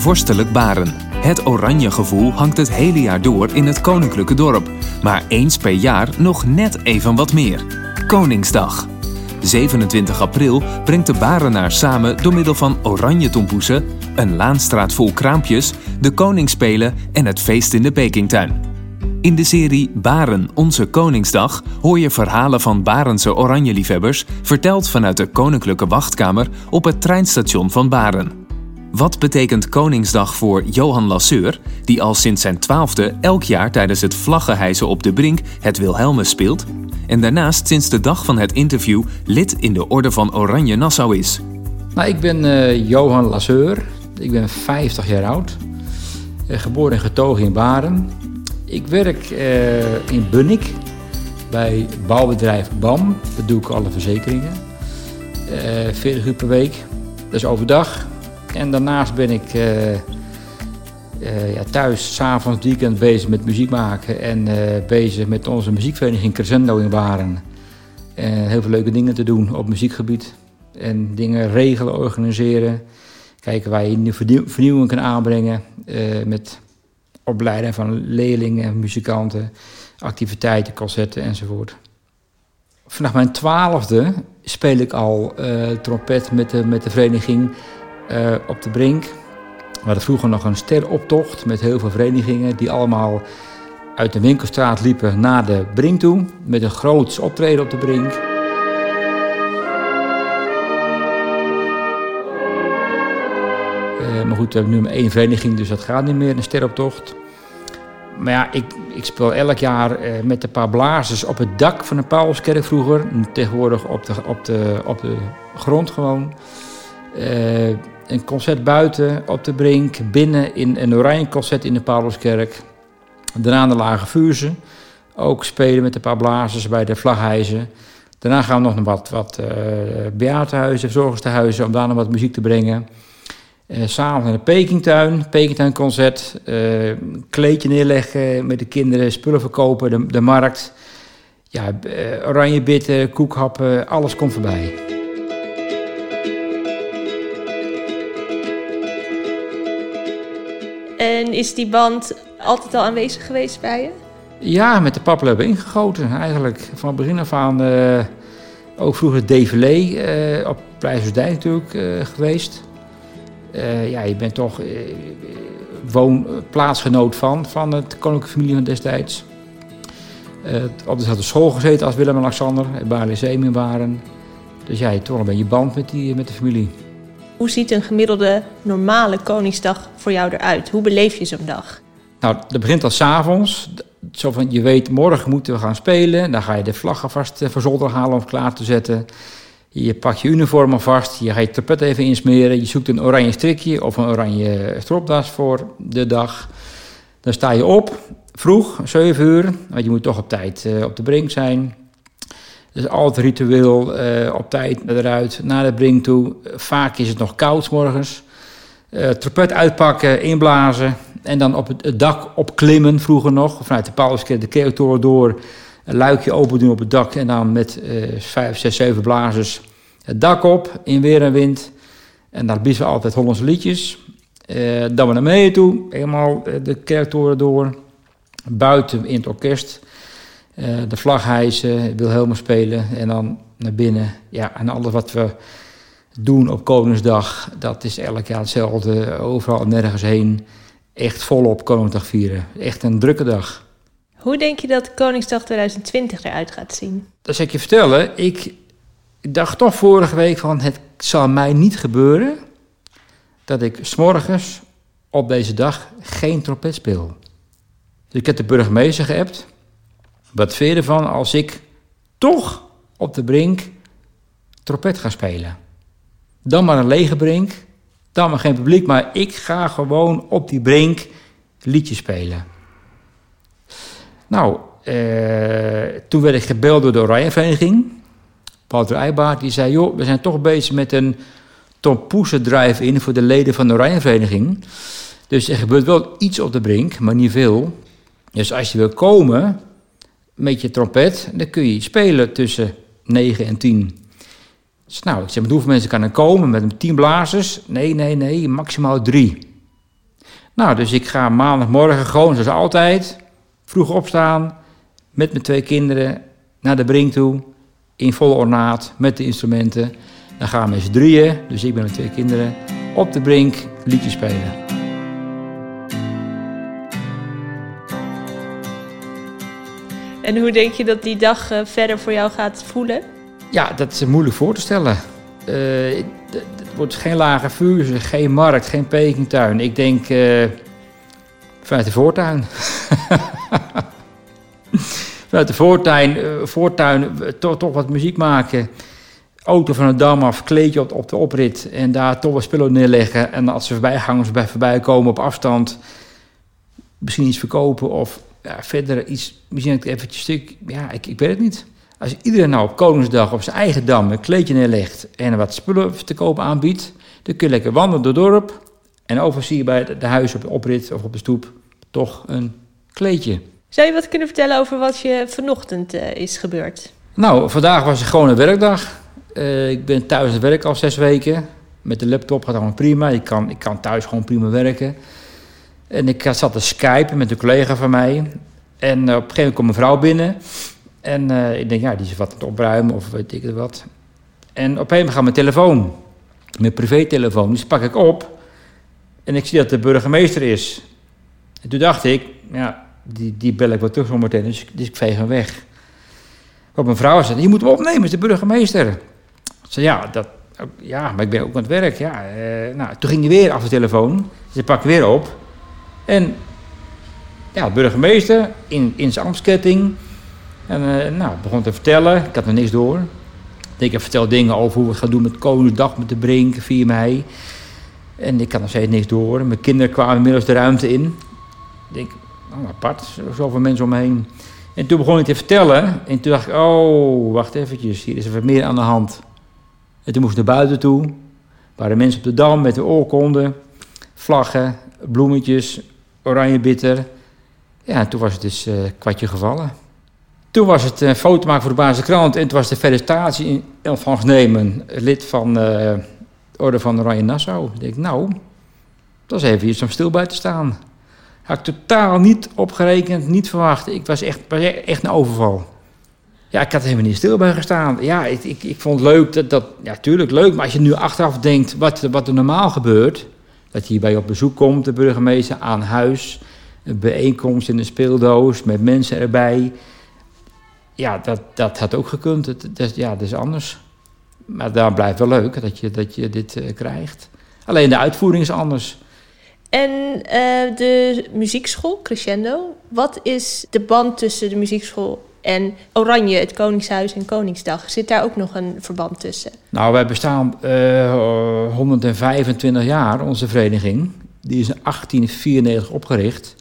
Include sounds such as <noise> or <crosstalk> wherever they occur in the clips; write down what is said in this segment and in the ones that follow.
vorstelijk Baren. Het oranje gevoel hangt het hele jaar door in het koninklijke dorp. Maar eens per jaar nog net even wat meer. Koningsdag. 27 april brengt de Barenaar samen door middel van oranje tompoesen, een laanstraat vol kraampjes, de koningsspelen en het feest in de Pekingtuin. In de serie Baren, onze Koningsdag hoor je verhalen van Barense oranjeliefhebbers, verteld vanuit de Koninklijke Wachtkamer op het treinstation van Baren. Wat betekent Koningsdag voor Johan Lasseur, die al sinds zijn twaalfde elk jaar tijdens het vlaggenhijzen op de Brink het Wilhelmus speelt? En daarnaast sinds de dag van het interview lid in de Orde van Oranje Nassau is. Nou, ik ben uh, Johan Lasseur. Ik ben 50 jaar oud. Uh, geboren en getogen in Baren. Ik werk uh, in Bunnik bij bouwbedrijf BAM. Dat doe ik alle verzekeringen. 40 uur per week. Dat is overdag. En daarnaast ben ik uh, uh, ja, thuis, s'avonds, weekend bezig met muziek maken. En uh, bezig met onze muziekvereniging Crescendo in Waren. En heel veel leuke dingen te doen op muziekgebied. En dingen regelen, organiseren. Kijken waar je vernieuw vernieuwing kan aanbrengen. met opleiden van leerlingen, muzikanten, activiteiten, concerten enzovoort. Vanaf mijn twaalfde speel ik al trompet met de, met de vereniging uh, op de Brink. We hadden vroeger nog een steroptocht met heel veel verenigingen die allemaal uit de winkelstraat liepen naar de Brink toe. Met een groots optreden op de Brink. Uh, maar goed, we hebben nu maar één vereniging, dus dat gaat niet meer, een steroptocht. Maar ja, ik, ik speel elk jaar uh, met een paar blazers op het dak van de Pauluskerk vroeger. Tegenwoordig op de, op de, op de grond gewoon. Een concert buiten op de Brink, binnen in een oranje concert in de Pauluskerk. Daarna de Lage Vuurse, ook spelen met een paar blazers bij de Vlaghijzen. Daarna gaan we nog wat, wat uh, bejaardenhuizen, verzorgingstehuizen om daar nog wat muziek te brengen. Uh, S'avonds naar de Pekingtuin, Pekingtuinconcert. Uh, kleedje neerleggen met de kinderen, spullen verkopen, de, de markt. Ja, oranje bitten, koekhappen, alles komt voorbij. En is die band altijd al aanwezig geweest bij je? Ja, met de we ingegoten eigenlijk. Van begin af aan uh, ook vroeger DVL uh, op Pleisjersdijk natuurlijk uh, geweest. ja, je bent toch woon, plaatsgenoot van, van het koninklijke familie van destijds. op dezelfde school gezeten als Willem en Alexander, bij Lyceum in waren. Dus ja, je toch een beetje band met, die, met de familie. Hoe ziet een gemiddelde normale Koningsdag voor jou eruit? Hoe beleef je zo'n dag? Nou, dat begint al s'avonds. Zo van, je weet, morgen moeten we gaan spelen. Dan ga je de vlaggen vast voor zolder halen om klaar te zetten. Je pakt je uniform alvast. Je gaat je trapet even insmeren. Je zoekt een oranje strikje of een oranje stropdas voor de dag. Dan sta je op, vroeg, 7 uur. Want je moet toch op tijd uh, op de brink zijn. Dus altijd ritueel uh, op tijd eruit, naar de brink toe. Vaak is het nog koud morgens. Uh, trompet uitpakken, inblazen en dan op het, dak opklimmen vroeger nog. Vanuit de Pauluskerk de Keeltoren door, een luikje open doen op het dak en dan met uh, vijf, zes, zeven blazers het dak op in weer en wind. En daar bieden we altijd Hollandse liedjes. Dan we naar beneden toe, helemaal de kerktoren door. Buiten in het orkest. Uh, de vlag hijsen, Wilhelmus spelen en dan naar binnen. Ja, en alles wat we doen op Koningsdag, dat is elk jaar hetzelfde. Overal nergens heen. Echt volop Koningsdag vieren. Echt een drukke dag. Hoe denk je dat Koningsdag 2020 eruit gaat zien? Dat zal ik je vertellen. Ik dacht toch vorige week van het zal mij niet gebeuren dat ik s'morgens op deze dag geen trompet speel. Dus ik heb de burgemeester geappt. Wat vind je ervan als ik toch op de brink trompet ga spelen? Dan maar een lege brink, dan maar geen publiek, maar ik ga gewoon op die brink liedjes spelen. Nou, eh, toen werd ik gebeld door de Oranje-vereniging. Wouter Eijbaard, die zei, joh, we zijn toch bezig met een Tom drive-in voor de leden van de Oranje-vereniging. Dus er gebeurt wel iets op de brink, maar niet veel. Dus als je wil komen, met je trompet. Dan kun je spelen tussen 9 en 10. Dus nou, ik zeg, hoeveel mensen kan er komen met een 10 blazers? Nee, nee, nee, maximaal 3. Nou, dus ik ga maandagmorgen gewoon zoals altijd, vroeg opstaan, met mijn twee kinderen naar de brink toe, in volle ornaat, met de instrumenten. Dan gaan we z'n drieën, dus ik ben met twee kinderen, op de brink liedjes spelen. En hoe denk je dat die dag eh, verder voor jou gaat voelen? Ja, dat is moeilijk voor te stellen. Eh, het wordt geen lage vuur, geen markt, geen pekingtuin. Ik denk uh, vanuit de voortuin. <laughs> vanuit de voortuin, voortuin toch, wat muziek maken. Auto van de dam af, kleedje op, op de oprit en daar toch wat spullen neerleggen. En als ze voorbijgangers bij voorbij komen op afstand, misschien iets verkopen of ja, verder iets, misschien even een stuk, ja, ik, ik weet het niet. Als iedereen nou op Koningsdag op zijn eigen dam een kleedje neerlegt en wat spullen te kopen aanbiedt, dan kun je lekker wandelen door het dorp. En over zie je bij de huis op de oprit of op de stoep toch een kleedje. Zou je wat kunnen vertellen over wat je vanochtend uh, is gebeurd? Nou, vandaag was het gewoon een werkdag. Uh, ik ben thuis aan het werk al zes weken. Met de laptop gaat allemaal prima. Ik kan, ik kan thuis gewoon prima werken. En ik zat te skypen met een collega van mij. En uh, op een gegeven moment komt mijn vrouw binnen. En uh, ik denk, ja, die is wat aan het opruimen of weet ik wat. En op een gegeven moment gaat mijn telefoon, mijn privételefoon, dus pak ik op. En ik zie dat de burgemeester is. En toen dacht ik, ja, die, die bel ik wel terug zometeen, dus, dus ik veeg hem weg. Wat mijn vrouw zei, je moet hem opnemen, is de burgemeester. Ik zei, ja, dat, ja, maar ik ben ook aan het werk. Ja, nou, toen ging hij weer af de telefoon. Dus ik pak weer op. En ja, burgemeester in, in zijn ambtsketting. En uh, nou, begon te vertellen. Ik had nog niks door. Ik heb dingen over hoe we het gaan doen met Koningsdag, met de Brink, 4 mei. En ik had nog steeds niks door. Mijn kinderen kwamen inmiddels de ruimte in. Ik denk, oh, apart, zoveel mensen om me heen. En toen begon ik te vertellen. En toen dacht ik, oh, wacht eventjes, hier is er wat meer aan de hand. En toen moest ik naar buiten toe. Er waren mensen op de Dam met de oorkonden, vlaggen, bloemetjes, oranje bitter. Ja, en toen was het dus uh, kwartje gevallen. Toen was het een foto maken voor de Baanse krant en toen was de felicitatie in ontvangst nemen. Lid van de Orde van Oranje Nassau. Ik denk, nou, dat is even iets om stil bij te staan. Had ik totaal niet opgerekend, niet verwacht. Ik was echt, echt een overval. Ja, ik had er helemaal niet stil bij gestaan. Ja, ik, ik, ik vond het leuk, dat, dat, ja, tuurlijk leuk. Maar als je nu achteraf denkt wat, wat er normaal gebeurt... dat hij bij op bezoek komt, de burgemeester, aan huis... een bijeenkomst in een speeldoos met mensen erbij... Ja, dat, dat had ook gekund. Het, dat, ja, dat is anders. Maar daar blijft wel leuk dat je, dat je dit uh, krijgt. Alleen de uitvoering is anders. En uh, de muziekschool, Crescendo. Wat is de band tussen de muziekschool en Oranje, het Koningshuis en Koningsdag? Zit daar ook nog een verband tussen? Nou, wij bestaan uh, 125 jaar, onze vereniging. Die is in 1894 opgericht.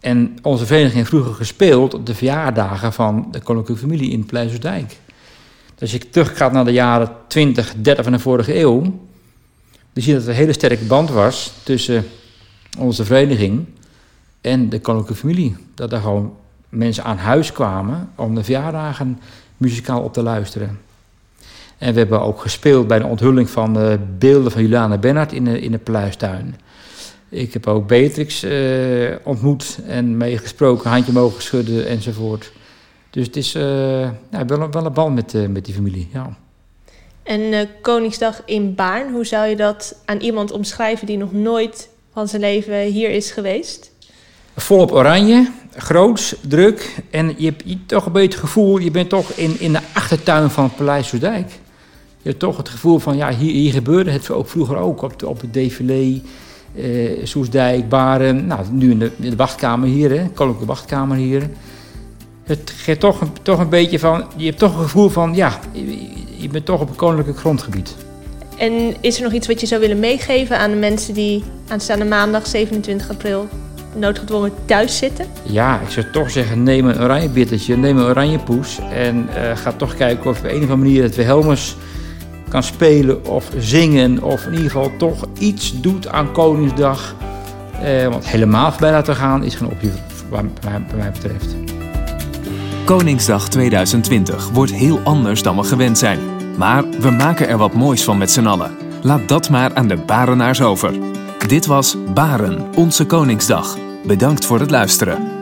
En onze vereniging heeft vroeger gespeeld op de verjaardagen van de koninklijke familie in Pleizerdijk. Dus als je teruggaat naar de jaren 20, 30 van de vorige eeuw, dan zie je dat er een hele sterke band was tussen onze vereniging en de koninklijke familie. Dat er gewoon mensen aan huis kwamen om de verjaardagen muzikaal op te luisteren. En we hebben ook gespeeld bij de onthulling van de beelden van Juliana Bernhard in de, in de Pluistuin. Ik heb ook Beatrix uh, ontmoet en meegesproken, handje mogen schudden enzovoort. Dus het is uh, wel, wel een band met, uh, met die familie, ja. En Koningsdag in Baarn, hoe zou je dat aan iemand omschrijven die nog nooit van zijn leven hier is geweest? Volop oranje, groots, druk. En je hebt toch een beetje het gevoel, je bent toch in, in de achtertuin van het Paleis Soesdijk. Je hebt toch het gevoel van, ja, hier, hier gebeurde het ook vroeger ook op, op het défilé uh, Soesdijk, Baren, nou, nu in de, in de wachtkamer hier, hè, koninklijke wachtkamer hier. Het geeft toch een, toch een beetje van, je hebt toch een gevoel van, ja, je, je bent toch op een koninklijk grondgebied. En is er nog iets wat je zou willen meegeven aan de mensen die aanstaande maandag 27 april noodgedwongen thuis zitten? Ja, ik zou toch zeggen, neem een oranje bittertje, neem een oranje poes en uh, ga toch kijken of op een of andere manier het Wilhelmus kan spelen of zingen. Of in ieder geval toch iets doet aan Koningsdag. Eh, want helemaal voorbij laten gaan is geen optie wat mij, mij betreft. Koningsdag 2020 wordt heel anders dan we gewend zijn. Maar we maken er wat moois van met z'n allen. Laat dat maar aan de Barenaars over. Dit was Baren, onze Koningsdag. Bedankt voor het luisteren.